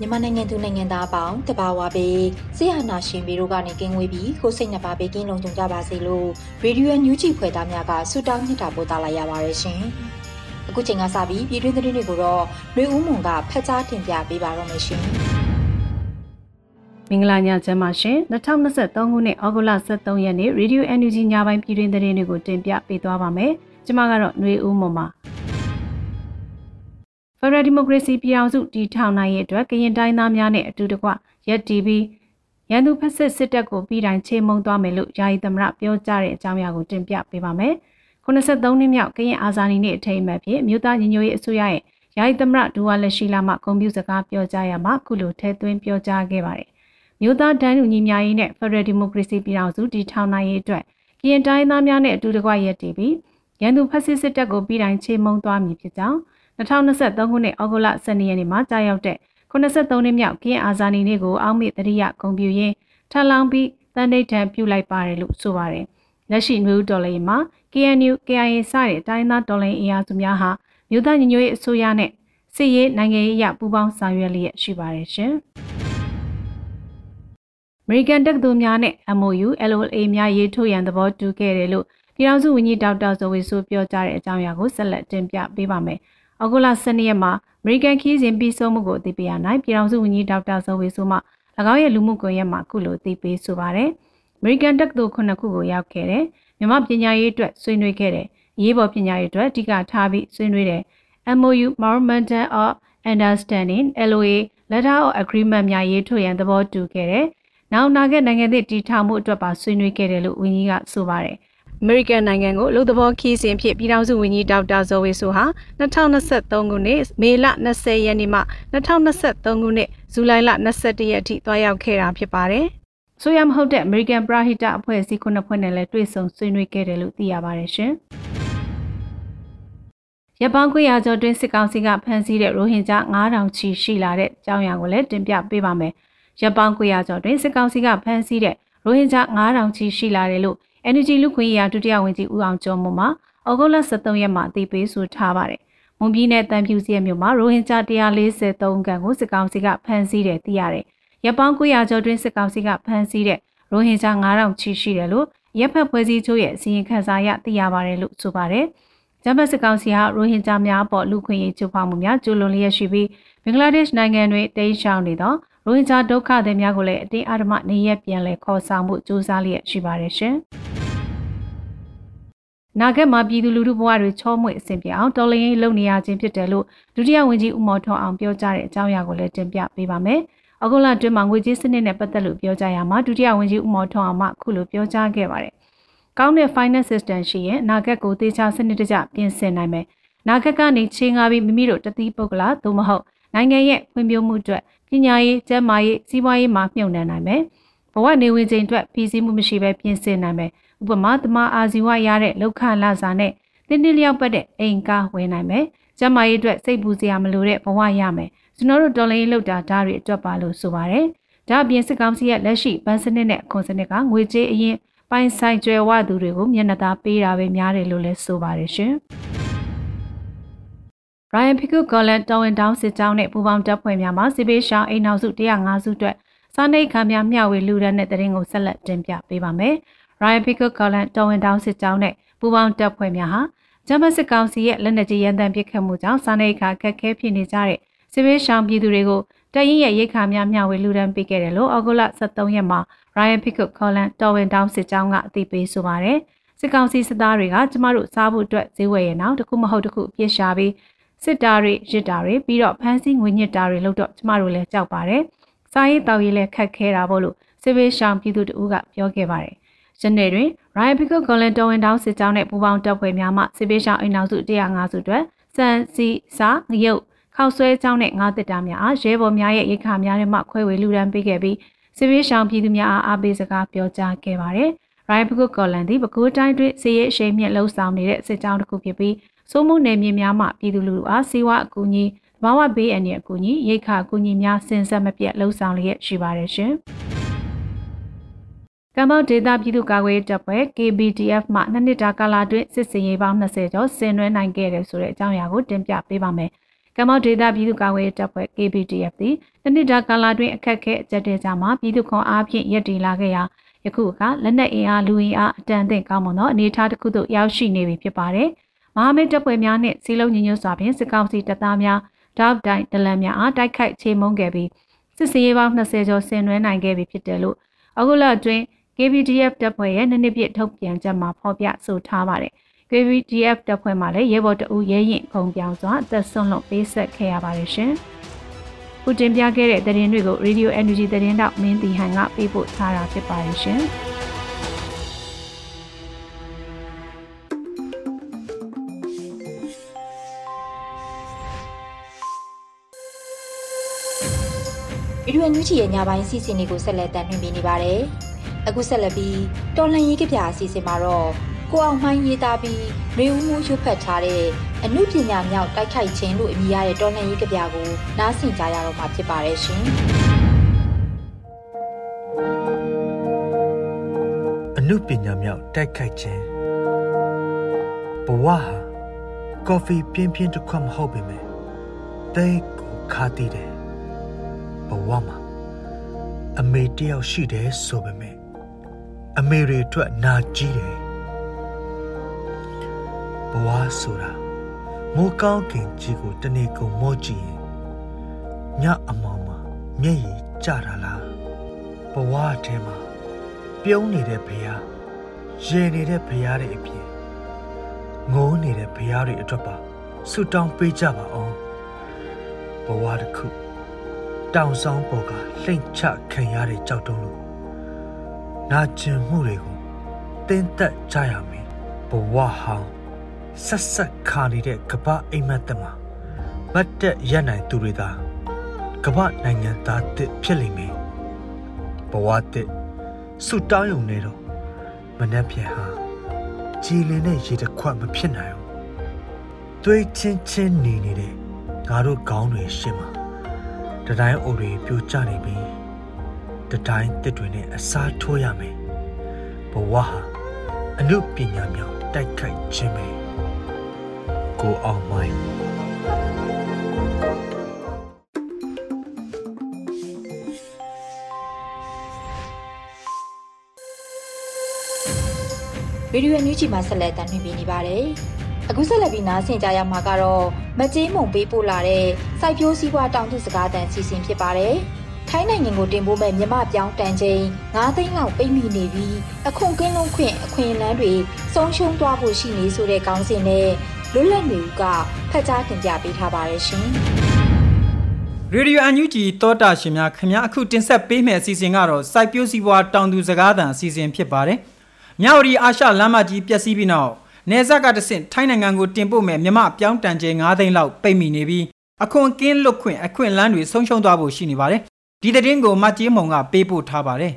မြန်မာနိုင်ငံသူနိုင်ငံသားအပေါင်းတဘာဝပေးဆရာနာရှင်ပြီးတို့ကနေကင်းဝေးပြီးကိုစိတ်နှပါပေးကင်းလုံးကြုံကြပါစေလို့ရေဒီယိုညူးချီဖွယ်သားများကဆုတောင်းမြတ်တာပို့သလာရပါတယ်ရှင်။အခုချိန်ကစပြီးပြည်တွင်းသတင်းတွေကိုတော့နှွေဦးမွန်ကဖတ်ကြားတင်ပြပေးပါတော့မယ်ရှင်။မင်္ဂလာညချမ်းပါရှင်2023ခုနှစ်ဩဂုတ်လ23ရက်နေ့ Radio NUG ညပိုင်းပြည်တွင်သတင်းတွေကိုတင်ပြပေးသွားပါမယ်။ကျွန်မကတော့ຫນွေဦးမွန်ပါ။ ဖရဒီမိုကရေစီပြည်အောင်စုတည်ထောင်နိုင်ရဲ့အတွက်ကရင်တိုင်းသားများနဲ့အတူတကွရက်တီဗီရန်သူဖက်စစ်စစ်တပ်ကိုပြည်တိုင်းချေမှုန်းသွားမယ်လို့ယာယီသမရပြောကြားတဲ့အကြောင်းအရာကိုတင်ပြပေးပါမယ်။83နှစ်မြောက်ကရင်အာဇာနည်နေ့အထိမ်းအမှတ်ဖြင့်မြို့သားညီညွတ်ရေးအစိုးရရဲ့ယာယီသမရဒူဝါလက်ရှိလာမှဂုဏ်ပြုစကားပြောကြားရမှာခုလိုထဲသွင်းပြောကြားခဲ့ပါတယ်။မြို့သားတန်းလူညီများရေးနဲ့ဖရဒီမိုကရေစီပြည်အောင်စုတည်ထောင်နိုင်ရေးအတွက်ကရင်တိုင်းသားများနဲ့အတူတကွရက်တီဗီရန်သူဖက်စစ်စစ်တပ်ကိုပြည်တိုင်းချေမှုန်းသွားမည်ဖြစ်ကြောင်း 2023ခုနှစ်ဩဂုတ်လ12ရက်နေ့မှာကြာရောက်တဲ့83နှစ်မြောက်ကင်းအာဇာနည်နေ့ကိုအောက်မေ့တရိယဂုံပြူရင်းထပ်လောင်းပြီးတန်ဋိဌံပြုလိုက်ပါတယ်လို့ဆိုပါတယ်။လက်ရှိမျိုးတော်လေးမှာ KNU KIA စတဲ့တိုင်းသားတော်လိုင်းအင်အားစုများဟာမြို့သားညီညွတ်ရေးအစိုးရနဲ့စစ်ရေးနိုင်ငံရေးအရပူးပေါင်းဆောင်ရွက်လျက်ရှိပါတယ်ရှင်။ American တက္ကသိုလ်များနဲ့ MOU LOA များရေးထိုးရန်သဘောတူခဲ့တယ်လို့ပြည်ထောင်စုဝန်ကြီးဒေါက်တာဇော်ဝေဆိုပြောကြားတဲ့အကြောင်းအရာကိုဆက်လက်တင်ပြပေးပါမယ်။ ဩဂုတ်လ12ရက်မှာအမေရိကန်ခီးစဉ်ပြီးဆုံးမှုကိုအသိပေးရနိုင်ပြည်ထောင်စုဝန်ကြီးဒေါက်တာဇော်ဝေဆိုမှ၎င်းရဲ့လူမှုကွန်ရက်မှာအခုလိုအသိပေးဆိုပါတယ်။အမေရိကန်တက္ကသိုလ်ခုနှစ်ခုကိုရောက်ခဲ့တယ်။မြမပညာရေးအတွက်ဆွေးနွေးခဲ့တယ်။ရေးပေါ်ပညာရေးအတွက်အဓိကထားပြီးဆွေးနွေးတယ်။ MOU Memorandum of Understanding LOA Letter of Agreement များရေးထိုးရန်သဘောတူခဲ့တယ်။နောက်နာခဲ့နိုင်ငံသစ်တည်ထောင်မှုအတွက်ပါဆွေးနွေးခဲ့တယ်လို့ဝန်ကြီးကဆိုပါတယ်။ အမေရိကန်နိုင်ငံကိုလူသဘောခီးစဉ်ဖြစ်ပြည်ထောင်စုဝန်ကြီးဒေါက်တာဇော်ဝေဆိုဟာ2023ခုနှစ်မေလ20ရက်နေ့မှ2023ခုနှစ်ဇူလိုင်လ21ရက်အထိတွားရောက်ခဲ့တာဖြစ်ပါတယ်။ဆိုရမဟုတ်တဲ့ American Prahita အဖွဲ့အစည်းခုနှစ်ဖွဲ့နဲ့လည်းတွေ့ဆုံဆွေးနွေးခဲ့တယ်လို့သိရပါတယ်ရှင်။ရပောင်းခွေရကျော်တွင်စစ်ကောင်စီကဖမ်းဆီးတဲ့ရိုဟင်ဂျာ9000ချီရှိလာတဲ့အကြောင်းအရာကိုလည်းတင်ပြပေးပါမယ်။ရပောင်းခွေရကျော်တွင်စစ်ကောင်စီကဖမ်းဆီးတဲ့ရိုဟင်ဂျာ9000ချီရှိလာတယ်လို့ NUG လူခွင့်ရဒုတိယဝန်ကြီးဦးအောင်ကျော်မွန်မှဩဂုတ်လ23ရက်မှာအသိပေးဆိုထားပါတယ်။မွန်ပြည်နယ်တန်ဖြူစီမြို့မှာရိုဟင်ဂျာ143ခန့်ကိုစစ်ကောင်စီကဖမ်းဆီးတယ်သိရတယ်။ရပ်ပေါင်း900ကျော်တွင်စစ်ကောင်စီကဖမ်းဆီးတဲ့ရိုဟင်ဂျာ9000ချီရှိတယ်လို့ရပ်ဖက်ဖွဲ့စည်းချုပ်ရဲ့အစည်းအဝေးခန်းစာရသိရပါတယ်လို့ဆိုပါတယ်။ဂျမတ်စစ်ကောင်စီဟာရိုဟင်ဂျာများအပေါ်လူခွင့်ရေးချိုးဖောက်မှုများကျူးလွန်လျက်ရှိပြီးဘင်္ဂလားဒေ့ရှ်နိုင်ငံတွင်တိမ်းရှောင်နေသောရိုဟင်ဂျာဒုက္ခသည်များကိုလည်းအတင်းအဓမ္မနေရပြန်လည်ခေါ်ဆောင်မှုစူးစမ်းလျက်ရှိပါတယ်ရှင်။ နာဂတ်မှာပြည်သူလူထုဘဝတွေချောမွေ့အဆင်ပြေအောင်တော်လှန်ရေးလုပ်နေရခြင်းဖြစ်တယ်လို့ဒုတိယဝန်ကြီးဦးမော်ထွန်းအောင်ပြောကြားတဲ့အကြောင်းအရာကိုလည်းတင်ပြပေးပါမယ်။အကုလအတွင်းမှာငွေကြေးစနစ်နဲ့ပတ်သက်လို့ပြောကြားရမှာဒုတိယဝန်ကြီးဦးမော်ထွန်းအောင်မှခုလိုပြောကြားခဲ့ပါတယ်။ကောင်းတဲ့ finance system ရှိရင်နာဂတ်ကိုသေချာစနစ်တကျပြင်ဆင်နိုင်မယ်။နာဂတ်ကနေချင်းငါပြီးမိမိတို့တတိပုဂ္ဂလာသို့မဟုတ်နိုင်ငံရဲ့ဖွံ့ဖြိုးမှုအတွက်ပညာရေး၊ကျန်းမာရေး၊စီးပွားရေးမှာမြှုပ်နှံနိုင်မယ်။ဘဝနေဝင်ချိန်အတွက်ပြည်စည်းမှုမရှိဘဲပြင်ဆင်နိုင်မယ် ဥပမာတမအာဇီဝရတဲ့လောက်ခလာစာနဲ့တင်းတင်းလျောက်ပတ်တဲ့အိမ်ကားဝင်နိုင်မယ်။ကျမရေးအတွက်စိတ်ပူစရာမလိုတဲ့ဘဝရမယ်။ကျွန်တော်တို့တော်လိုင်းလောက်တာဓာတ်တွေအတွက်ပါလို့ဆိုပါတယ်။ဒါအပြင်စစ်ကောင်စီရဲ့လက်ရှိဗန်စနစ်နဲ့အခွန်စနစ်ကငွေကြေးအရင်ပိုင်ဆိုင်ကျွယ်ဝသူတွေကိုမျက်နှာသာပေးတာပဲများတယ်လို့လည်းဆိုပါတယ်ရှင်။ Ryan Pico Gollan တော်ဝင်တောင်းစစ်ကြောင်းနဲ့ပူပေါင်းတပ်ဖွဲ့များမှစစ်ပေးရှောင်းအိမ်နောက်စု105စုအတွက်စားနှိတ်ခံများမျှဝေလူဒန်းတဲ့တရင်ကိုဆက်လက်တင်ပြပေးပါမယ်။ Ryan Pickett Collins တော်ဝင်တောင်းစစ်ကြောင်းနဲ့ပူးပေါင်းတပ်ဖွဲ့များဟာဂျမစစ်ကောင်စီရဲ့လက်နက်ကြီးရန်တမ်းပစ်ခတ်မှုကြောင့်စားနပ်ရိက္ခာခက်ခဲဖြစ်နေကြတဲ့စစ်ဘေးရှောင်ပြည်သူတွေကိုတရင်ရဲ့ရိက္ခာများမျှဝေလူဒန်းပေးခဲ့တယ်လို့အောက်တိုဘာ23ရက်မှာ Ryan Pickett Colin တော်ဝင်တောင်းစစ်ကြောင်းကအသိပေးဆိုပါတယ်စစ်ကောင်စီစစ်သားတွေကကျမတို့စားဖို့အတွက်ဈေးဝယ်ရနောက်တခုမဟုတ်တခုပြစ်ရှာပြီးစစ်သားတွေရစ်တာတွေပြီးတော့ဖမ်းဆီးငွေညစ်တာတွေလုပ်တော့ကျမတို့လည်းကြောက်ပါတယ်စားရေးတောက်ရေးလည်းခက်ခဲတာပေါ့လို့စစ်ဘေးရှောင်ပြည်သူတို့ကပြောခဲ့ပါတယ်။ ယနေ့တွင် Ryan Pickle Golden တော်ဝင်တောင်းစစ်ကြောင်းနဲ့ပူးပေါင်းတပ်ဖွဲ့များမှစစ်ဘေးရှောင်အိမ်နောက်စု105စုအတွက်စံစီစာငရုတ်ခောက်ဆွဲကြောင်းနဲ့ငါးတစ်တာများအားရဲဘော်များရဲ့ရိခါများထဲမှခွဲဝေလူဒန်းပေးခဲ့ပြီးစစ်ဘေးရှောင်ပြည်သူများအားအားပေးစကားပြောကြားခဲ့ပါတယ်။ Ryan Pickle Golden သည်ပဲခူးတိုင်းတွင်စီရဲအရှိန်မြင့်လှုပ်ဆောင်နေတဲ့စစ်ကြောင်းတစ်ခုဖြစ်ပြီးစိုးမှုနယ်မြေများမှပြည်သူလူထုအားစီဝါအကူအညီဘာဝဘေးအန္တရာယ်အကူအညီရိခါအကူအညီများစင်ဆက်မပြတ်လှုပ်ဆောင်လျက်ရှိပါတယ်ရှင်။ ကမ္ဘောဒေတာပြည်သူ့ကာကွယ်ရေးတပ်ဖွဲ့ KBDF မှနှစ်နှစ်တာကာလအတွင်းစစ်စင်ရေးပေါင်း20ကျော်ဆင်နွှဲနိုင်ခဲ့တယ်ဆိုတဲ့အကြောင်းအရာကိုတင်ပြပေးပါမယ်။ကမ္ဘောဒေတာပြည်သူ့ကာကွယ်ရေးတပ်ဖွဲ့ KBDF သည်နှစ်နှစ်တာကာလအတွင်းအခက်အခဲအကြက်တဲကြမှာပြည်သူ့ခွန်အားဖြင့်ရည်တည်လာခဲ့ရာယခုအခါလက်နက်အင်အားလူအင်အားအတန်အသင့်ကောင်းမွန်သောအနေအထားတစ်ခုသို့ရောက်ရှိနေပြီဖြစ်ပါတယ်။မဟာမိတ်တပ်ဖွဲ့များနှင့်စီလုံးညီညွတ်စွာဖြင့်စစ်ကောင်စီတပ်သားများတောက်တိုင်ဒလန်များအားတိုက်ခိုက်ချေမှုန်းခဲ့ပြီးစစ်စင်ရေးပေါင်း20ကျော်ဆင်နွှဲနိုင်ခဲ့ပြီဖြစ်တယ်လို့အခုလအတွင်း KBDF တပ်ဖွဲ့ရဲ့နှစ်နှစ်ပြည့်ထုတ်ပြန်ချက်မှာဖော်ပြဆိုထားပါတယ်။ KBDF တပ်ဖွဲ့မှလည်းရဲဘော်တအူရဲရင်ခုံပြောင်းစွာအသက်ဆုံးလွန်ပေးဆက်ခဲ့ရပါတယ်ရှင်။ခုတင်ပြခဲ့တဲ့သတင်းတွေကို Radio Energy သတင်းတောက်မင်းတီဟန်ကပေးပို့ထားတာဖြစ်ပါတယ်ရှင်။ဗီဒီယိုညွှန်ချီရဲ့ညပိုင်းစီစဉ်တွေကိုဆက်လက်တင်ပြနေပါတယ်။ အခုဆက်လက်ပြီးတော်လှန်ရေးကြပြအစီအစဉ်မှာတော့ကိုအောင်မှိုင်းရေးသားပြီးရေဦးမှုရုပ်ဖတ်ထားတဲ့အမှုပညာမြောက်တိုက်ခိုက်ခြင်းလို့အမည်ရတဲ့တော်လှန်ရေးကြပြကိုနားဆင်ကြရတော့မှာဖြစ်ပါတယ်ရှင်အမှုပညာမြောက်တိုက်ခိုက်ခြင်းဘဝဟာကော်ဖီပြင်းပြင်းတစ်ခွက်မဟုတ်ပေမဲ့တဲကိုခါတည်တယ်ဘဝမှာအမေတယောက်ရှိတယ်ဆိုပေမဲ့ အမေတွေအတွက်နာကြီးတယ်ဘဝဆိုတာမိုးကောင်းခင်ကြီးကိုတနေ့ကုန်မော့ကြည့်ရင်ညအမောင်မှာမျက်ရည်ကျတာလားဘဝထဲမှာပြုံးနေတဲ့ဘုရားရေနေတဲ့ဘုရားတွေအပြင်ငိုးနေတဲ့ဘုရားတွေအတွက်ပါဆုတောင်းပေးကြပါအောင်ဘဝတစ်ခုတောင်ဆောင်ပေါ်ကလှိမ့်ချခံရတဲ့ကြောက်တုံးလို့ နာကျင်မှုတွေကိုတင်းသက်ကြရမယ်ဘဝဟောင်းဆက်ဆက်ခါနေတဲ့ကပ္ပအိမ်မက်တမှာမတ်တက်ရနိုင်သူတွေသာကပ္ပနိုင်ငံသားတစ်ဖြစ်လိမ့်မယ်ဘဝတစ်ဆုတောင်းရုံနဲ့တော့မနှက်ပြန်ဟာကြည်လင်တဲ့ရေတခွက်မဖြစ်နိုင်ဘူးသွေးချင်းချင်းနေနေတဲ့ငါတို့ခေါင်းတွေရှင်းမှာတတိုင်းအိုတွေပြိုကျနေပြီ တတိုင်းတစ်တွေနဲ့အစားထိုးရမယ်ဘဝဟာအမှုပညာမြောင်တိုက်ခိုက်ခြင်းပဲကိုအောင်မိုင်းဗီဒီယိုအန်ယူဂျီမှာဆက်လက်တင်ပြနေပါတယ်။အခုဆက်လက်ပြီးနားဆင်ကြရမှာကတော့မကြေးမုံပေးပို့လာတဲ့စိုက်ပျိုးစည်းပွားတောင်သူစကားတန်စီစဉ်ဖြစ်ပါတယ်။ ထိုင်းနိုင်ငံကိုတင်ပို့မဲ့မြမပြောင်းတန်ချိန်9သိန်းလောက်ပိတ်မိနေပြီးအခွန်ကင်းလုံးခွင့်အခွင့်အလန်းတွေဆုံးရှုံးသွားဖို့ရှိနေဆိုတဲ့ကောင်းစဉ်နဲ့လွတ်လပ်နေဦးကဖတ်ကြားတင်ပြပေးထားပါတယ်ရှင်။ရေဒီယိုအန်ယူဂျီတောတာရှင်များခင်ဗျာအခုတင်ဆက်ပေးမယ့်အစီအစဉ်ကတော့စိုက်ပျိုးစီးပွားတောင်သူစကားသံအစီအစဉ်ဖြစ်ပါတယ်။မြောက်ရီအာရှလမ်းမကြီးပျက်စီးပြီးနောက်နေဇက်ကတဆင့်ထိုင်းနိုင်ငံကိုတင်ပို့မဲ့မြမပြောင်းတန်ကျဲ9သိန်းလောက်ပိတ်မိနေပြီးအခွန်ကင်းလွတ်ခွင့်အခွင့်အလန်းတွေဆုံးရှုံးသွားဖို့ရှိနေပါတယ် ဒီသတင်းကိုမကြေးမုံကပေးပို့ထားပါတယ်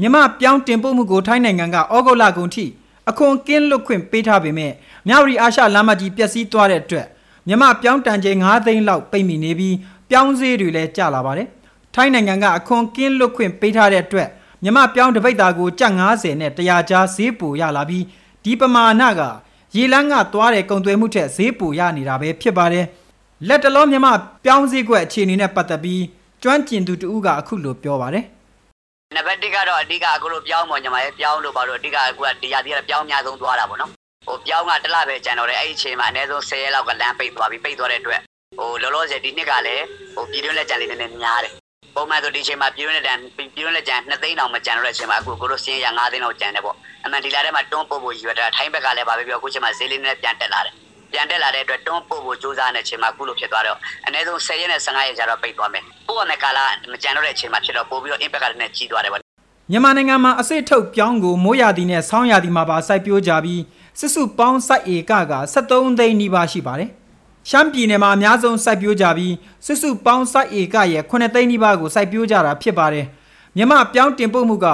မြမပြောင်းတင်ပို့မှုကိုထိုင်းနိုင်ငံကဩဂုတ်လကုန်ထိအခွန်ကင်းလွတ်ခွင့်ပေးထားပေမဲ့မြဝတီအာရှလမ်းမကြီးပျက်စီးသွားတဲ့အတွက်မြမပြောင်းတန်ချိန်9သိန်းလောက်ပိတ်မိနေပြီးပြောင်းဈေးတွေလည်းကျလာပါတယ်ထိုင်းနိုင်ငံကအခွန်ကင်းလွတ်ခွင့်ပေးထားတဲ့အတွက်မြမပြောင်းတပိတ်တာကိုကျပ်90နဲ့100ကျားဈေးပိုရလာပြီးဒီပမာဏကရေလန်းကသွားတဲ့ကုန်သွယ်မှုထက်ဈေးပိုရနေတာပဲဖြစ်ပါတယ်လက်တလုံးမြမပြောင်းဈေးကွက်အခြေအနေနဲ့ပတ်သက်ပြီး ကျွမ်းကျင်သူတူကအခုလိုပြောပါတယ်နံပါတ်1ကတော့အဓိကအခုလိုပြောင်းပေါ့ညီမရဲ့ပြောင်းလို့ပါတော့အဓိကအခုကတရားတရားပြောင်းအများဆုံးသွားတာပေါ့နော်ဟိုပြောင်းကတစ်လပဲကြံတော့တယ်အဲ့ဒီအချိန်မှာအနည်းဆုံး10ရက်လောက်ကလမ်းပိတ်သွားပြီပိတ်သွားတဲ့အတွက်ဟိုလောလောဆယ်ဒီနှစ်ကလည်းဟိုပြည်တွင်းလက်ကြံလေးနည်းနည်းများတယ်ပုံမှန်ဆိုဒီအချိန်မှာပြည်တွင်းလက်ကြံပြည်တွင်းလက်ကြံ2သိန်းတောင်မကြံတော့တဲ့အချိန်မှာအခုကိုတို့စင်းရ5သိန်းလောက်ကြံတယ်ပေါ့အမှန်ဒီလာထဲမှာတွန်းပို့ဖို့ရည်ရွယ်တာထိုင်းဘက်ကလည်းဗာပဲပြောအခုချိန်မှာဈေးလေးနဲ့ပြန်တက်လာတယ် ပြန်တက်လာတဲ့အတွက်တွန်းပို့ဖို့စူးစမ်းတဲ့အချိန်မှာအခုလိုဖြစ်သွားတော့အနည်းဆုံး10ရက်နဲ့15ရက်ကြာတော့ပိတ်သွားမယ်ပို့ရမယ့်ကာလမကြံတော့တဲ့အချိန်မှာဖြစ်တော့ပို့ပြီးတော့ impact ကလည်းကြီးသွားတယ်ပေါ့မြန်မာနိုင်ငံမှာအစိတ်ထုတ်ပြောင်းကိုမိုးရာသီနဲ့ဆောင်းရာသီမှာပါစိုက်ပျိုးကြပြီးစစ်စုပေါင်းစိုက်ဧကက73သိန်းနီးပါးရှိပါတယ်။ရှမ်းပြည်နယ်မှာအများဆုံးစိုက်ပျိုးကြပြီးစစ်စုပေါင်းစိုက်ဧကရဲ့9သိန်းနီးပါးကိုစိုက်ပျိုးကြတာဖြစ်ပါတယ်။မြန်မာပြောင်းတင်ပို့မှုက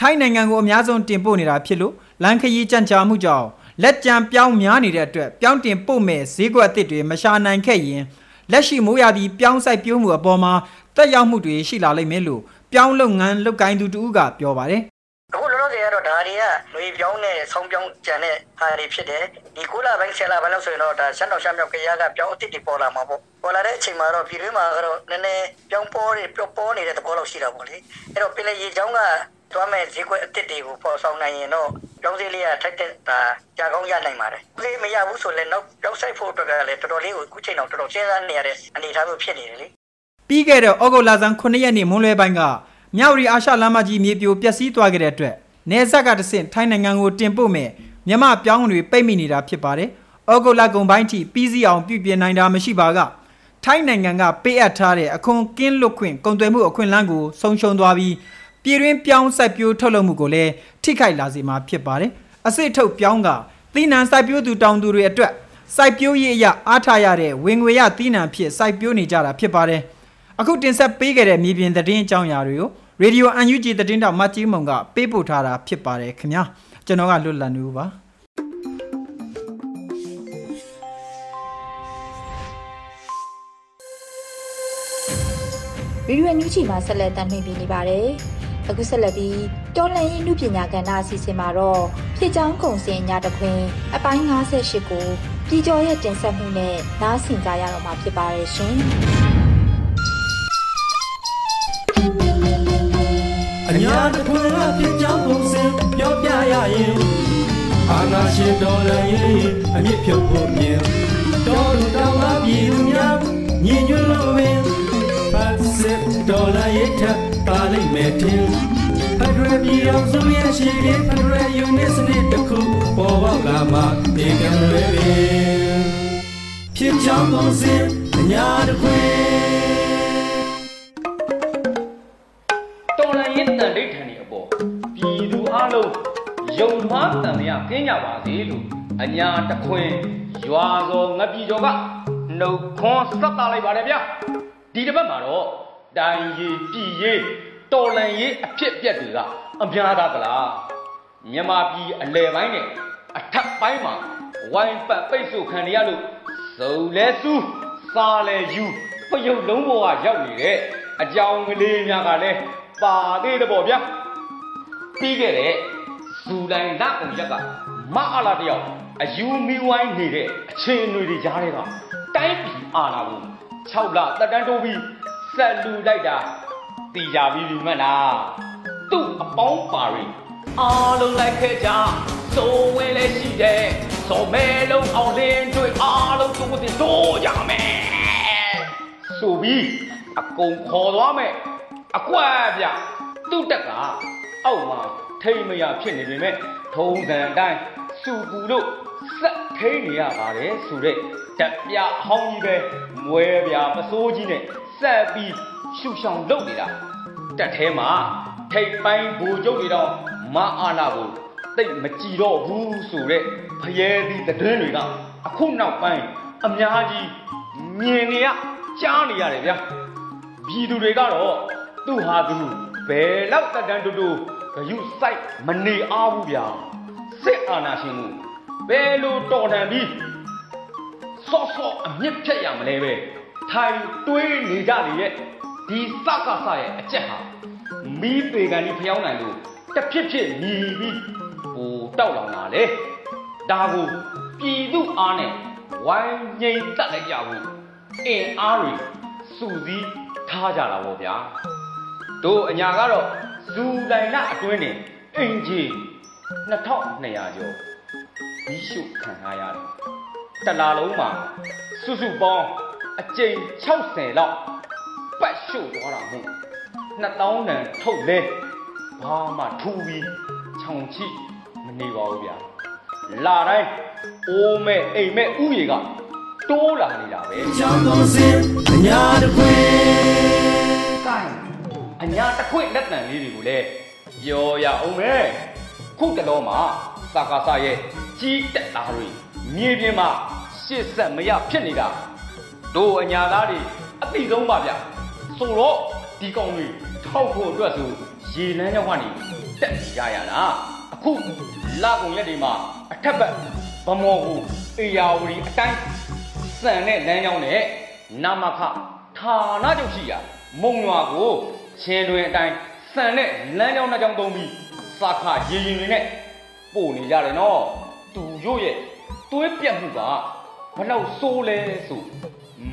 ထိုင်းနိုင်ငံကိုအများဆုံးတင်ပို့နေတာဖြစ်လို့လန်ခရီးကြံ့ကြာမှုကြောင့် လက်ကြံပြောင်းများနေတဲ့အတွက်ပြောင်းတင်ပို့မဲ့ဈေးကွက်အသစ်တွေမရှာနိုင်ခဲ့ရင်လက်ရှိမိုးရာသီပြောင်းစိုက်ပျိုးမှုအပေါ်မှာတက်ရောက်မှုတွေရှိလာလိမ့်မယ်လို့ပြောင်းလုပ်ငန်းလုပ်ကိုင်းသူတူကပြောပါတယ်အခုလောလောဆယ်ကတော့ဒါတွေကလွေပြောင်းနဲ့ဆောင်းပြောင်းကြံတဲ့ဟာတွေဖြစ်တယ်ဒီကုလာပိုင်းဆယ်လာပိုင်းလောက်ဆိုရင်တော့ဒါရှမ်းတော်ရှမ်းမြောက်ကရကပြောင်းအစ်စ်တွေပေါ်လာမှာပေါ့ပေါ်လာတဲ့အချိန်မှာတော့ပြည်တွင်းမှာကတော့နည်းနည်းပြောင်းပေါ်တွေပျော့ပေါ်နေတဲ့သဘောလောက်ရှိတာပေါ့လေအဲ့တော့ပင်လေရေချောင်းက တွားမဲ့ဈေးကွက်အစ်စ်တွေကိုပေါ်ဆောင်နိုင်ရင်တော့ပြောင်းစည်းလေးကထိုက်တဲ့ဒါကြာကောင်းရနိုင်ပါတယ်။ဒီမရဘူးဆိုလည်းနောက်ပြောင်းဆိုင်ဖို့အတွက်ကလည်းတော်တော်လေးကိုအခုချိန်တော့တော်တော်စဉ်းစားနေရတဲ့အနေအထားမျိုးဖြစ်နေတယ်လေ။ပြီးခဲ့တဲ့ဩဂုတ်လဆန်း9ရက်နေ့မွန်းလွဲပိုင်းကမြောက်ရီအာရှလမ်းမကြီးမြေပြိုပျက်စီးသွားခဲ့တဲ့အတွက်နေဆက်ကတဆင့်ထိုင်းနိုင်ငံကိုတင်ပို့မဲ့မြမပြောင်းတွေပိတ်မိနေတာဖြစ်ပါတယ်။ဩဂုတ်လကုန်ပိုင်းထိပြီးစီးအောင်ပြုပြင်နိုင်တာမရှိပါကထိုင်းနိုင်ငံကပေးအပ်ထားတဲ့အခွန်ကင်းလွတ်ခွင့်ကုန်သွယ်မှုအခွင့်အလမ်းကိုဆုံးရှုံးသွားပြီး ပြည်တွင်းပြောင်းစိုက်ပျိုးထုတ်လုပ်မှုကိုလည်းထိခိုက်လာစေမှာဖြစ်ပါတယ်။အစစ်ထုတ်ပြောင်းကသီးနှံစိုက်ပျိုးသူတောင်သူတွေအတွက်စိုက်ပျိုးရေးအရအားထားရတဲ့ဝင်ငွေရသီးနှံဖြစ်စိုက်ပျိုးနေကြတာဖြစ်ပါတယ်။အခုတင်ဆက်ပေးခဲ့တဲ့မြေပြင်သတင်းအကြောင်းအရာတွေကိုရေဒီယို UNG သတင်းတောက်မတ်ကြီးမုံကပေးပို့ထားတာဖြစ်ပါတယ်ခင်ဗျာကျွန်တော်ကလွတ်လပ်နေဦးပါဗီဒီယိုညူချီမှာဆက်လက်တင်ပြနေပါတယ်။ အခုဆက်လက်ပြီးတော်လန်ရေးနုပညာကဏ္ဍအစီအစဉ်မှာတော့ဖြစ်ချောင်းကုံစင်ညတခွင်အပိုင်း58ကိုပြည်ကျော်ရဲ့တင်ဆက်မှုနဲ့နားဆင်ကြရတော့မှာဖြစ်ပါတယ်ရှင်။အညာတခွင်ကဖြစ်ကြောင်းပုံစံပြောပြရရင်အာနာရှင်တော်လည်းရင်အမြင့်ဖြုတ်ဖို့မြင်တော်လူတော်မှာပြည်သူများညီညွတ်လို့ပင်ဖတ်စစ်တော်လည်းရထ ပါလိမ့်မယ်တင်ဖက်ဒရယ်ပြည်အောင်စုရဲ့ရှိတဲ့ဖက်ဒရယ်ယူနစ်စနစ်တစ်ခုပေါ်ပေါက်လာမှဒီကံလွယ်ပင်ဖြစ်ကြောင်းပုံစံအညာတခွင်တော်လန်ရင်တန်ဒိဋ္ဌာန်ဒီအပေါ်ပြည်သူအလုံးယုံမှားတန်မြကင်းကြပါစေလို့အညာတခွင်ရွာစော်ငပြည်ကျော်ကနှုတ်ခွန်းဆက်တာလိုက်ပါတယ်ဗျာဒီတစ်ပတ်မှာတော့ တိုင်ရီပြည်ရေးတော်လန်ရေးအဖြစ်အပျက်တွေကအများသားကလားမြန်မာပြည်အလဲပိုင်းနဲ့အထက်ပိုင်းမှာဝိုင်းပတ်ပိတ်ဆို့ခံရလို့စုံလဲစူးစားလဲယူပယုတ်လုံးပေါ်ကရောက်နေတဲ့အကြောင်းကလေးများကလည်းပါသေးတယ်ပေါ့ဗျာပြီးခဲ့တဲ့ဇူလိုင်လကုန်ရက်ကမအားလာတယောက်အယူမီဝိုင်းနေတဲ့အချင်းအနွေတွေကြားထဲကတိုင်းပြည်အာဏာကို6လတက်တန်းတိုးပြီး ဆက်လူလိုက်တာတီကြပြီးပြီမတ်လားသူ့အပေါင်းပါရီအားလုံးလိုက်ခဲ့ကြစိုးဝဲလည်းရှိတယ်စော်မဲလုံးအောင်လင်းတွေအားလုံးသူ့ကိုတို့ကြမယ်ဆိုပြီးအကုန်ခေါ်သွားမယ်အကွက်ဗျသူ့တက်ကအောက်မှာထိမ့်မရဖြစ်နေပေမဲ့ထုံးစံအတိုင်းစူပူလို့စက်ထိန်နေရပါတယ်ဆိုတဲ့တက်ပြဟောင်းကြီးပဲမွဲပြပစိုးကြီးနဲ့ ဆက်ပြီးရှူရှောင်လုပ်နေတာတက်ထဲမှာထိတ်ပိုင်းဘူကျုပ်တွေတော့မအားလာဘူးတိတ်မကြည်တော့ဘူးဆိုတဲ့ဖျဲသီးသတင်းတွေကအခုနောက်ပိုင်းအများကြီးမြင်နေရကြားနေရတယ်ဗျာပြည်သူတွေကတော့သူ့ဟာသူဘယ်လောက်တက်တန်းတူတူဂယုစိုက်မနေအားဘူးဗျာစစ်အာဏာရှင်ကိုဘယ်လိုတော်တန်ပြီးစော့စော့အမြင့်ဖြတ်ရမလဲပဲ ထိုင်တွေးနေကြလေရဲ့ဒီစကစရဲ့အကျက်ဟာမီးပေကန်ကြီးဖျောင်းနိုင်လို့တစ်ဖြစ်ဖြစ်ညီပြီးဟိုတောက်လောင်လာလေဒါကိုပြည်သူအားနဲ့ဝိုင်းငိမ့်တက်လိုက်ကြဘူးအင်အားတွေစုစည်းထားကြတာပေါ့ဗျာတို့အညာကတော့ဇူလိုင်လအတွင်းနေအင်ဂျီ2200ကျော်မီးရှို့ခံရရတယ်တလာလုံးမှာစုစုပေါင်း အကြိမ်60လောက်ပတ်ရှို့သွားတာမို့2000တန်ထုတ်လဲဘာမှထူပြီးခြောင်ချိမနေပါဘူးဗျာလာတိုင်းအိုးမဲ့အိမ်မဲ့ဥယေကတိုးလာနေတာပဲကြောင်းကုန်စင်အညာတခွေကိုင်းအညာတစ်ခွင့်လက်တံလေးတွေကိုလည်းပြောရအောင်ပဲခုတလုံးမှာသာကာဆရဲ့ကြီးတက်သားတွေမြေပြင်မှာရှစ်ဆက်မရဖြစ်နေတာ တို့အညာသားတွေအတိဆုံးပါဗျဆိုတော့ဒီကောင်တွေထောက်ဖို့အတွက်ဆိုရေလမ်းရောက်ကနေတက်ကြရတာအခုလာကုန်ရက်တွေမှာအထက်ဘက်ဗမော်ကိုအေယာဝတီအတိုင်းစံတဲ့လမ်းကြောင်းနဲ့နာမခဌာနချုပ်ရှိရာမုံရွာကိုချင်းတွင်အတိုင်းစံတဲ့လမ်းကြောင်းနှစ်ကြောင်းသုံးပြီးစာခရေရင်တွေနဲ့ပို့နေကြတယ်နော်သူတို့ရဲ့သွေးပြတ်မှုကဘလောက်ဆိုးလဲဆို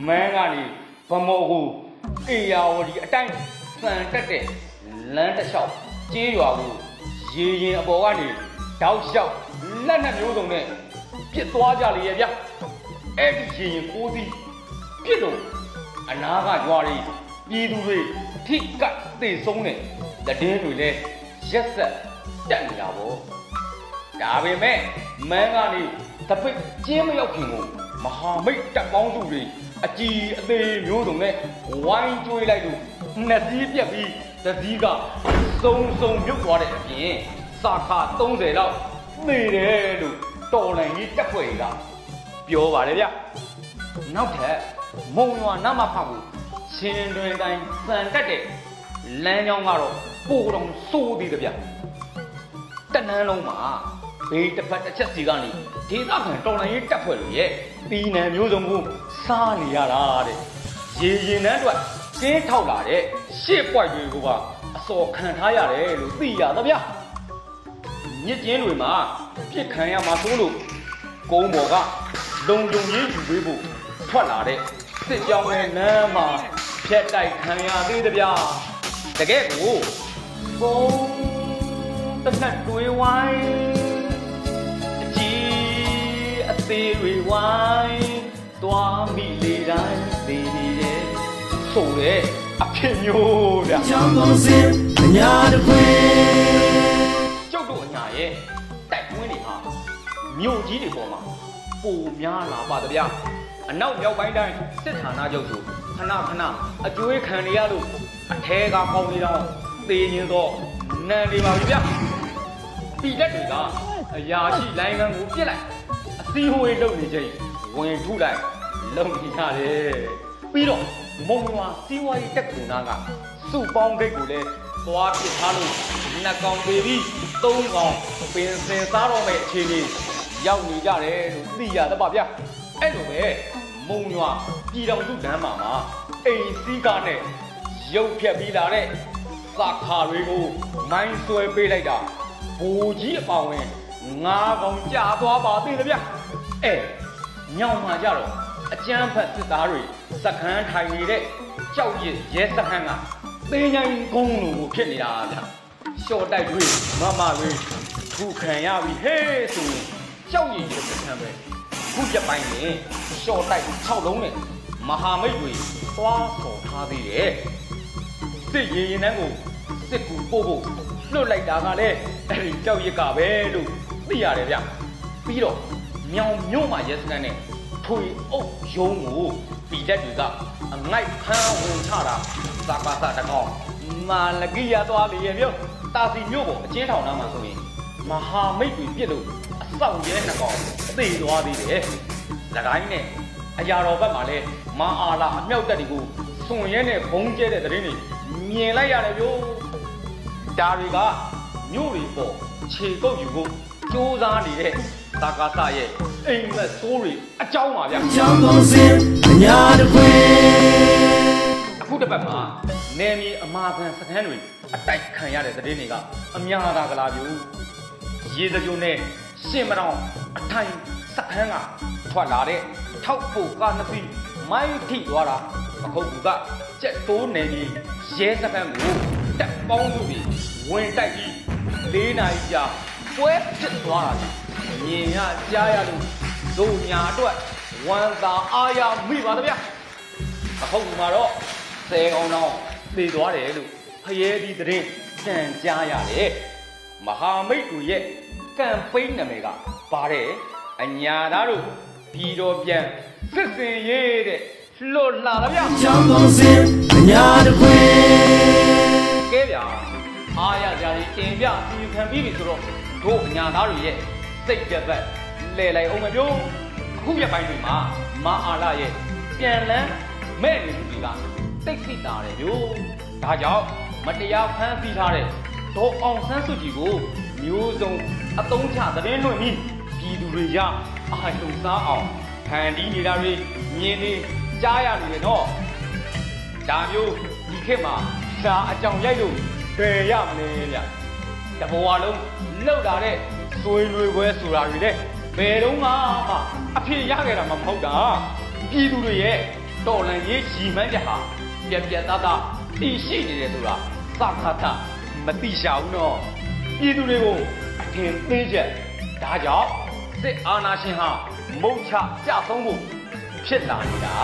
မန်းကနေဗမော်ကိုအေယာဝတီအတိုင်းစံတက်တဲ့လမ်းတစ်လျှောက်ကျေးရွာကိုရေရင်အပေါ်ကနေတောက်လျှောက်လက်နဲ့မျိုးစုံနဲ့ပြစ်သွားကြလေရဲ့ဗျအဲ့ဒီရေရင်ကိုးစီးပြစ်တော့အနာကရွာတွေပြည်သူတွေထိကတ်သေဆုံးတဲ့တည်င်းတွေလည်းရက်ဆက်တက်နေတာပေါ့ဒါပေမဲ့မန်းကနေတပိတ်ကျင်းမရောက်ခင်ကိုမဟာမိတ်တပ်ပေါင်းစုတွေ အကြီးအသေးမျိုးစုံနဲ့ဝိုင်းကျွေးလိုက်လို့နှစ်စီးပြက်ပြီးတစ်စီးကစုံစုံမြုပ်သွားတဲ့အပြင်စာခ30လောက်နေတယ်လို့တော်လန်ကြီးတက်ဖွဲ့ကပြောပါတယ်ဗျနောက်ထပ်မုံရွာနမဖကိုချင်းတွင်တိုင်းစံတက်တဲ့လမ်းကြောင်းကတော့ပိုတော်စိုးသေးတယ်ဗျတနန်းလုံးမှာ ဘေးတစ်ဖက်တစ်ချက်စီကနေဒေသခံတော်လန်ကြီးတက်ဖွဲ့လို့ရဲ့ပြည်နယ်မျိုးစုံကိုစားနေရတာတဲ့ရေရင်နှန်းအတွက်ကင်းထောက်လာတဲ့ရှေ့ပွိုက်တွေကိုကအစော်ခံထားရတယ်လို့သိရသဗျညစ်ကျင်းတွေမှာပြစ်ခံရမှာဆိုလို့ကုန်းပေါ်ကလုံုံရေးယူပေးဖို့ထွက်လာတဲ့စစ်ကြောင်းရဲ့နမ်းမှာဖြက်တိုက်ခံရသေးသဗျတကယ်ကိုဘုံတစ်နက်တွေဝိုင်းအ ကြီးအသေးတွေဝိုင်းတွားမိလေတိုင်းသိနေတယ်ဆိုတဲ့အဖြစ်မျိုးဗျကြောင်းကုန်စင်အညာတခွေကျုပ်တို့အညာရဲ့တိုက်တွင်းတွေဟာမြို့ကြီးတွေပေါ်မှာပိုများလာပါတဗျာအနောက်မြောက်ပိုင်းတိုင်းစစ်ဌာနချုပ်ဆိုခဏခဏအကျွေးခံနေရလို့အထဲကပေါင်းနေတော့သေញင်တော့နန်နေပါပြီဗျာပြည်လက်တွေကအရာရှိလိုင်းကန်းကိုပြစ်လိုက်အ စည်းအဝေးလုပ်နေချိန်ဝင်ထုလိုက်လုံနေရတယ်ပြီးတော့မုံရွာစီးပွားရေးတက်ကူနာကစုပေါင်းဂိတ်ကိုလည်းသွားပစ်ထားလို့နှစ်ကောင်ပေပြီးသုံးကောင်ပင်စင်စားတော့မဲ့အခြေအနေရောက်နေကြတယ်လို့သိရသပါဗျာအဲ့လိုပဲမုံရွာပြည်တော်စုလမ်းမှာမှာအိမ်စည်းကားနဲ့ရုပ်ဖြတ်ပြီးလာတဲ့စာခါတွေကိုမိုင်းဆွဲပေးလိုက်တာဘူကြီးအပောင်ဝင်ငါးကောင်ကြာသွားပါသေးတယ်ဗျ အဲညောင်မှာကြတော့အကျန်းဖတ်စစ်သားတွေစခန်းထိုင်နေတဲ့ကြောက်ရစ်ရဲစခန်းကသေးញိုင်းကုန်းလိုဖြစ်နေတာဗျရှော့တိုက်တွေမမတွေထူခံရပြီဟေးဆိုရင်ကြောက်ရည်ရဲစခန်းပဲခုပြပိုင်းနဲ့ရှော့တိုက်6လုံးနဲ့မဟာမိတ်တွေသွားဆော်ထားသေးတယ်စစ်ရင်ရင်တန်းကိုစစ်ကူပို့ဖို့လွတ်လိုက်တာကလည်းအဲ့ဒီကြောက်ရစ်ကပဲလို့သိရတယ်ဗျပြီးတော့ မြောင်မြို့မှာရဲစခန်းနဲ့ထွေအုပ်ရုံးကိုပြည်သက်တွေကအငိုက်ဖမ်းဝင်ချတာသာပါသာတကောင်မာလကိရသွားလေရဲ့ပြောတာစီမြို့ကိုအချင်းထောင်နာမှာဆိုရင်မဟာမိတ်တွေပြစ်လို့အဆောင်ရဲနှစ်ကောင်အသေးသွားသေးတယ်။၎င်းနဲ့အရာတော်ဘက်မှာလဲမအာလာအမြောက်တက်တွေကိုစွန်ရဲနဲ့ဘုံကျဲတဲ့တဲ့င်းတွေမြင်လိုက်ရတယ်ပြောဒါတွေကမြို့တွေပေါ်ခြေကုပ်ယူဖို့စူးစမ်းနေတဲ့ သာကာသရဲ့အိမ်မက်ဆိုးတွေအကြောင်းပါဗျာကြောင်းကုန်စင်အညာတခွေအခုတစ်ပတ်မှာနယ်မြေအမာခံစခန်းတွေအတိုက်ခံရတဲ့သတင်းတွေကအများသာကလာပြူရေစကြိုနဲ့ရှင်းမတော်အထိုင်စခန်းကထွက်လာတဲ့ထောက်ဖို့ကားနှစ်စီးမိုင်းထိသွားတာအခုကကြက်တိုးနယ်မြေရဲစခန်းကိုတက်ပေါင်းစုပြီးဝင်တိုက်ပြီး၄နာရီကြာပွဲဖြစ်သွားတာ မြင်ရကြားရလို့ဒုညာအတွက်ဝမ်းသာအားရမိပါဗျာအခုမှာတော့ဆယ်ကောင်တော့သေသွားတယ်လို့ဖရဲဒီတရင်တန်ကြားရတယ်မဟာမိတ်တို့ရဲ့ကမ်ပိန်းနာမည်ကပါတယ်အညာသားတို့ပြည်တော်ပြန်စစ်စင်ရေးတဲ့လွတ်လာဗျာကျောင်းကုန်စင်အညာတခွေကဲဗျာအားရကြရင်တင်ပြစီယူခံပြီးပြီဆိုတော့တို့အညာသားတွေရဲ့ စိတ်ကြက်သက်လဲလိုက်အောင်မပြောအခုရပိုင်းတွေမှာမအားလာရဲ့ပြန်လန်းမဲ့နေသူတွေကတိတ်ဆိတ်တာတယ်ဗျို့ဒါကြောင့်မတရားဖမ်းဆီးထားတဲ့ဒေါ်အောင်ဆန်းစုကြည်ကိုမျိုးစုံအတုံးချသတင်းလွှင့်ပြီးပြည်သူတွေရအာရုံစားအောင်ဖန်တီးနေတာတွေမြင်နေကြားရနေတယ်နော်ဒါမျိုးဒီခေတ်မှာစာအကြောင်ရိုက်လို့ဘယ်ရမလဲဗျတဘဝလုံးလောက်လာတဲ့ သွေးလွေပွဲဆိုတာတွေတဲ့ဘယ်တော့မှအဖြစ်ရခဲ့တာမှမဟုတ်တာပြည်သူတွေရဲ့တော်လန်ရေးရည်မှန်းချက်ဟာပြက်ပြက်သားသားတည်ရှိနေတယ်ဆိုတာသခါတမတိရှာဘူးနော်ပြည်သူတွေကိုအထင်သေးချက်ဒါကြောင့်စစ်အာဏာရှင်ဟာမုတ်ချကြဆုံးဖို့ဖြစ်လာနေတာ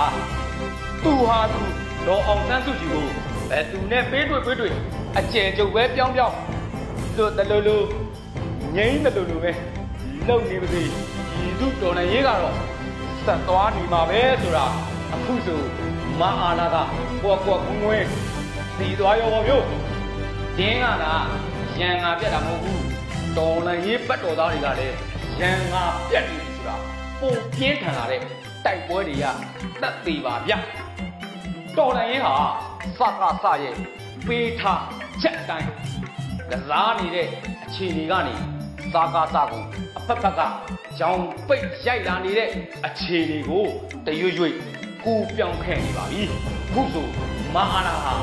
သူဟာသူဒေါ်အောင်ဆန်းစုကြည်ကိုဘယ်သူနဲ့ပေးတွေ့ပေးတွေ့အကျယ်ကျုပ်ပဲပြောင်းပြောင်းလွတ်တလူလူ ငိမ့်တလူလူပဲလုံနေပါစေဒီသူတော်နေရေးကတော့ဆက်သွားနေမှာပဲဆိုတာအခုဆိုမအာနာကကွက်ကွက်ကွင်းကွင်းစီသွားရောပေါ့မျိုးဒင်းကလားရန်ငါပြတ်တာမဟုတ်ဘူးတော်လန်ရေးပတ်တော်သားတွေကလည်းရန်ငါပြတ်နေပြီဆိုတာပုံပြင်းထန်လာတဲ့တိုက်ပွဲတွေကတတ်သေးပါဗျတော်လန်ရေးဟာစကားစရဲ့ပေးထားချက်တိုင်းကစားနေတဲ့အခြေအနေကနေ စာကားစကိုအဖက်ဖက်ကကြောင်ပိတ်ရိုက်လာနေတဲ့အခြေအနေကိုတရွရွ့ကူပြောင်းခဲ့နေပါပြီခုဆိုမဟာနာဟာ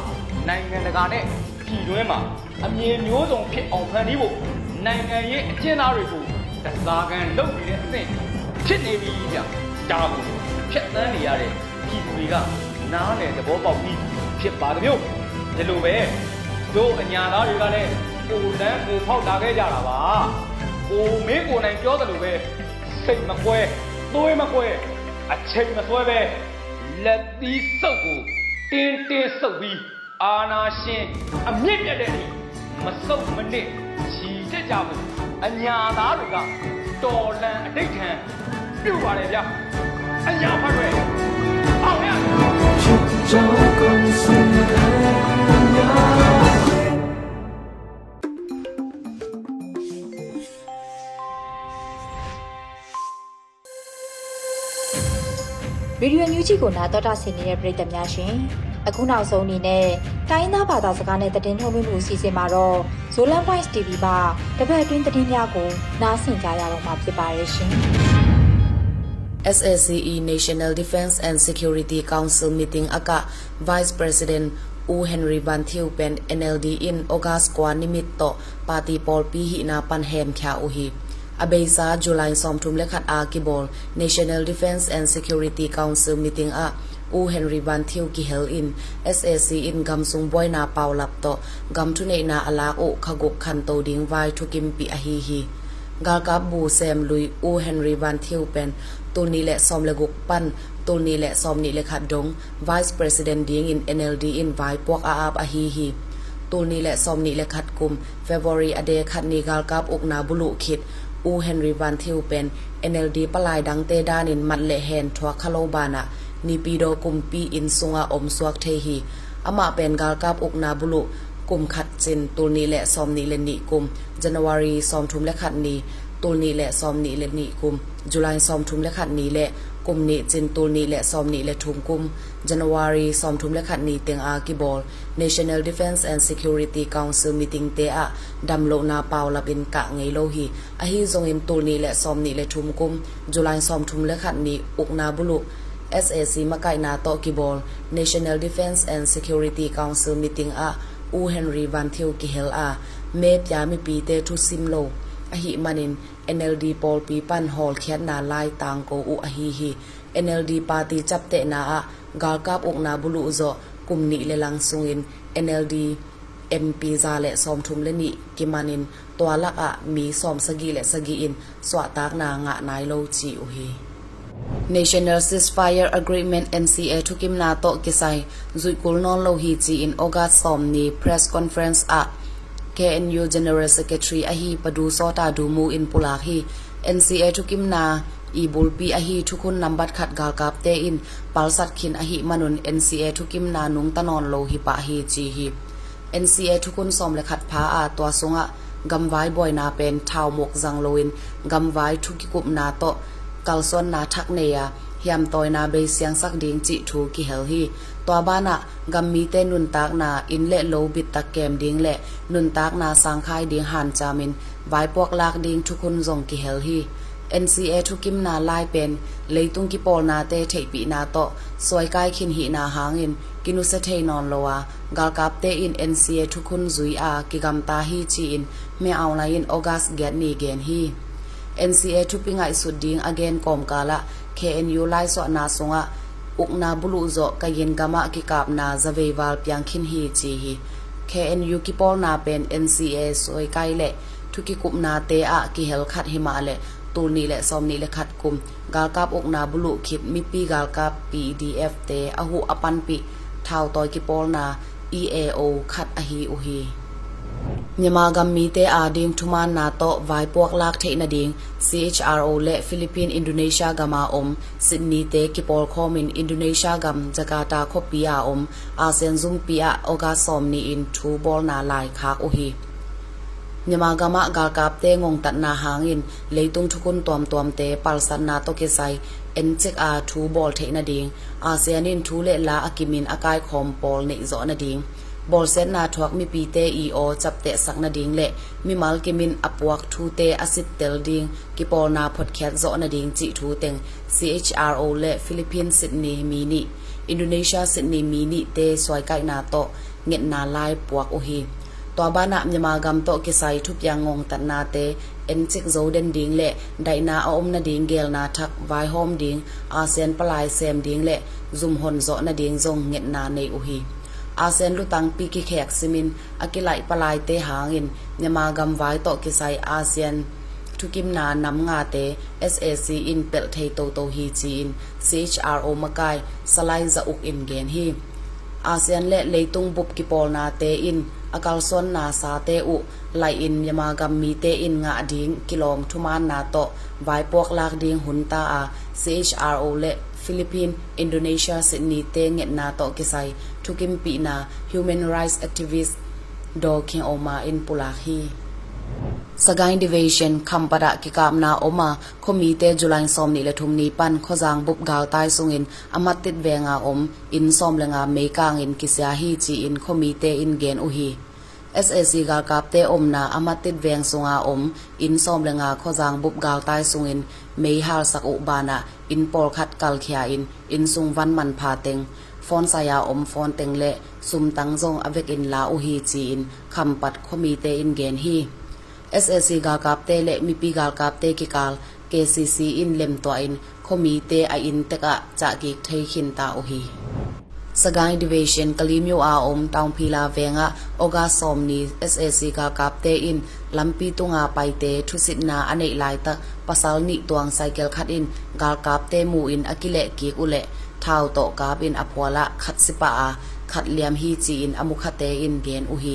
နိုင်ငံတကာနဲ့ပြည်တွင်းမှာအမြင်မျိုးစုံဖြစ်အောင်ဖန်တီးဖို့နိုင်ငံရေးအကျဉ်းသားတွေကိုတစားကန်လုပ်နေတဲ့အဆင့်ဖြစ်နေပြီဗျဒါကိုဖြတ်သန်းနေရတဲ့ပြည်သူတွေကနားနယ်သဘောပေါက်ပြီးဖြစ်ပါတယ်မျိုးဒီလိုပဲတို့အညာသားတွေကလည်းကိုလန်းကိုဖောက်လာခဲ့ကြတာပါ ကိုမင်းကိုနိုင်ပြောတယ်လို့ပဲစိတ်မကွဲသွေးမကွဲအချိန်မဆွဲပဲလက်သီးစုပ်ကိုတင်းတင်းစုပ်ပြီးအာနာရှင်အမြင့်ပြတ်တဲ့ဒီမစုပ်မနစ်ချီတက်ကြဘူးအညာသားတွေကတော်လန်အတိတ်ခံပြုတ်ပါတယ်ဗျအညာဖတ်ရွယ်အောင်ရကျောင်းကုန်စင်အညာ ရေဒီယိုညူးချီကိုနာတော်တာဆင်နေတဲ့ပရိသတ်များရှင်အခုနောက်ဆုံးအနေနဲ့တိုင်းသားဘာသာစကားနဲ့သတင်းထုတ်လွှင့်မှုအစီအစဉ်မှာတော့ Zolan Voice TV မှာတပတ်အတွင်းသတင်းများကိုနားဆင်ကြရတော့မှာဖြစ်ပါတယ်ရှင် SSCE National Defense and Security Council meeting aka Vice President U Henry Van Thieu Pen NLD in August kwa nimit to party pol pi hi na pan hem kya u hi Abeisa July Somtum Lekhat A Kibol National Defense and Security Council meeting a U Henry Van Thieu ki hel in SAC in gam sung boy na pau lap to gam thu nei na ala o khagok khan to ding vai thu kim pi a hi hi gal ka bu sem lui U Henry Van Thieu pen tu ni le som le guk pan tu ni le som ni le khat dong Vice President ding in NLD in vai pok a ap a hi hi ตูนี้และซอมนี้และขัดกลุ่มเฟบรีอเดคัดนีกาลกาบอุกนาบุลุคิด อูเฮนรีวันทิวเป็น NLD ปลายดังเตดานินมัดเลเฮนทวคาโลบานะนีปีโดกุมปีอินซุงอาอมสวกเทฮีอามาเป็นกาลกาบอุกนาบุลุกุมขัดจินตูนีและซอมนีเลนีกุมจันวารีซอมทุมและขัดนีตูนีและซอมนีเลนีกุมจุลายซอมทุมและขัดนีและ กุมนี้จินตูนีและซอมนีและทุมกุม January ซอมทุมและขัดนีเตียงอากิบอล National Defense and Security Council meeting เตะดำโลนาเปาลับอินกะไงโลฮีอะฮิจงอิมตูนีและซอมนีและทุมกุม July ซอมทุมและขัดนีอุกนาบุลุ SAC มาไกนาโตกิบอล National Defense and Security Council meeting อาอูเฮนรีวันเทียวกิเฮลอาเมพยามิปีเตทุซิมโล a hi manin NLD Paul pi pan hall khiat na lai tang ko u a hi. Hi NLD party chap te na a, gal kap uk na bulu zo, kum ni le lang sungin. NLD MP za le som thum le ni kimanin twala a, mi som sagi le sagi in, swa tak na nga nai lo chi u hi. National Ceasefire Agreement NCA thukim na to kisai zui kul non lo hi chi in August som ni press conference a. KNU General Secretary a hi padu sota du mu in pulak hi NCA tukim na ibul pi a hi thukun number khat gal kap te in palsat khin a hi manun NCA tukim na nung tanon lo hi pa hi chi hi NCA thukun som le khat pha a to sunga gamwai boy na pen thau mok jang loin gamwai thuki kup na to kalson na thak ne ya hiam toy na be siang sak ding chi thu ki hel hi to ba na gam mi te nun tak na in le lo bit tak kem ding le nun tak na sang khai ding han chamin vai pok lak ding thukun zong ki hel hi NCA thu kim na lai pen leitung ki pol na te thei pi na to soi kai khin hi na hangin kinu se thei non lowa gal kap te in NCA thu khun zui a ki gam ta hi chi in me aw la in august get ni gen hi NCA thu pingai su ding again kom kala KNU lai so na sunga ukna bulu zo kayin gama ki kap na zawewal pyang khin hi chi hi KNU ki pol na pen NCA soi kai le thu ki kup na te a ki hel khat hi ma le ตูนีและซอมนีและขัดกุมกาลกาบอกนาบุลุขิดมิปีกาลกา PDF เตอหุอปันปิทาวตอยกิปอลนา EAO ขัดอหีอุฮี မြန်မာဂမ်မီတေအာဒင်းထူမန်နာတော့ဝိုင်ပွားလာထေနဒင်း CHRO လေဖိလစ်ပင်းအင်ဒိုနီးရှားဂမာအုံဆစ်နီတေကီပေါ်ခေါမင်အင်ဒိုနီးရှားဂမ်ဂျကာတာခေါပီယာအုံအာဆန်ဇုံပီယာအိုဂါဆောမ်နီအင်ထူဘောနာလိုက်ခါအိုဟီမြန်မာကမဂါကပ်တေငုံတတ်နာဟငင်လေတုံထုကွန်တွမ်တွမ်တေပလစန်နာတိုကေဆိုင်အန်ချက်အာထူဘောထေနဒင်းအာဆီယန်င်ထူလေလာအကီမင်အကိုင်ခေါမ်ပေါ်နေဇောနဒင်းဘောလ်စန်နာထွတ်မီပီတေအီအိုချပ်တေဆက် နဒင်းလေမီမလ်ကီမင်အပွားထူတေအစစ်တယ်ဒင်းကီပေါ်နာဖတ်ခက်ဇောနဒင်းချီထူတန် CHRO လေဖိလစ်ပင်းစစ်နီမီနီအင်ဒိုနီးရှားစစ်နီမီနီတေဆွိုင်ကိုင်နာတော့ငက်နာလိုက်ပွားအိုဟီ to bana myama gam to ke sai thu pyang ngong tan na te en chik zo den ding le dai na a om na ding gel na thak vai hom ding asen palai sem ding le zum hon zo na ding zong nget na nei u hi asen lutang pi ki khek simin, akilai palai te hangin, nyama gam vai to ke sai asen. Kim na nam nga te SAC in pel thei to to hi chin CHRO makai, salai za uk in gen hi. ASEAN le leitung bup ki pol na te in, akal son na sa te u, lai in yama gam mi te in nga ding, kilom thuman na to, vai pok lak ding hun ta a CHRO le Philippine Indonesia Sydney te nget na to kisai thukim pi na human rights activist do king oma in pulahi Sagain Division Khampada ki kamna oma khomite July som ni le thumni pan khojang bup gal tai sungin amatit venga om in som lenga meikang in kisya hi chi in khomite in gen uhi SAC กากับเตอมนาอมาติดแวงสงาอม อินซอมและงาข้อจางบุบกาวใต้สุงินเมฮาสักอุบานาอินปอลคัดกัลเคียอินอินซุงวันมันพาเต็งฟอนสายาอมฟอนเต็งและซุมตังจงอเวกอินลาอุฮีจีอินคําปัดคมีเตอินเกนฮี SAC กากับเตและมีปีกาลกับเตกิกาล KCC อินเล็มตัวอินคมีเตอินตกะจะกิกเทขินตาอุฮี สกายดิเวชันกลิมยูอาอมตองพีลาเวงะโอกาสอมนี SSC กากับเตอินลัมปีตุงาไปเตทุสิตนาอเนหลายตะปะสาลนิตวงไซเกลคัดอินกาลกับเตมูอินอกิเลกีอุเลทาวตกาบินอพวละคัดสิปาคัดเลียมฮีจีอินอมุคเตอินเกนอุฮี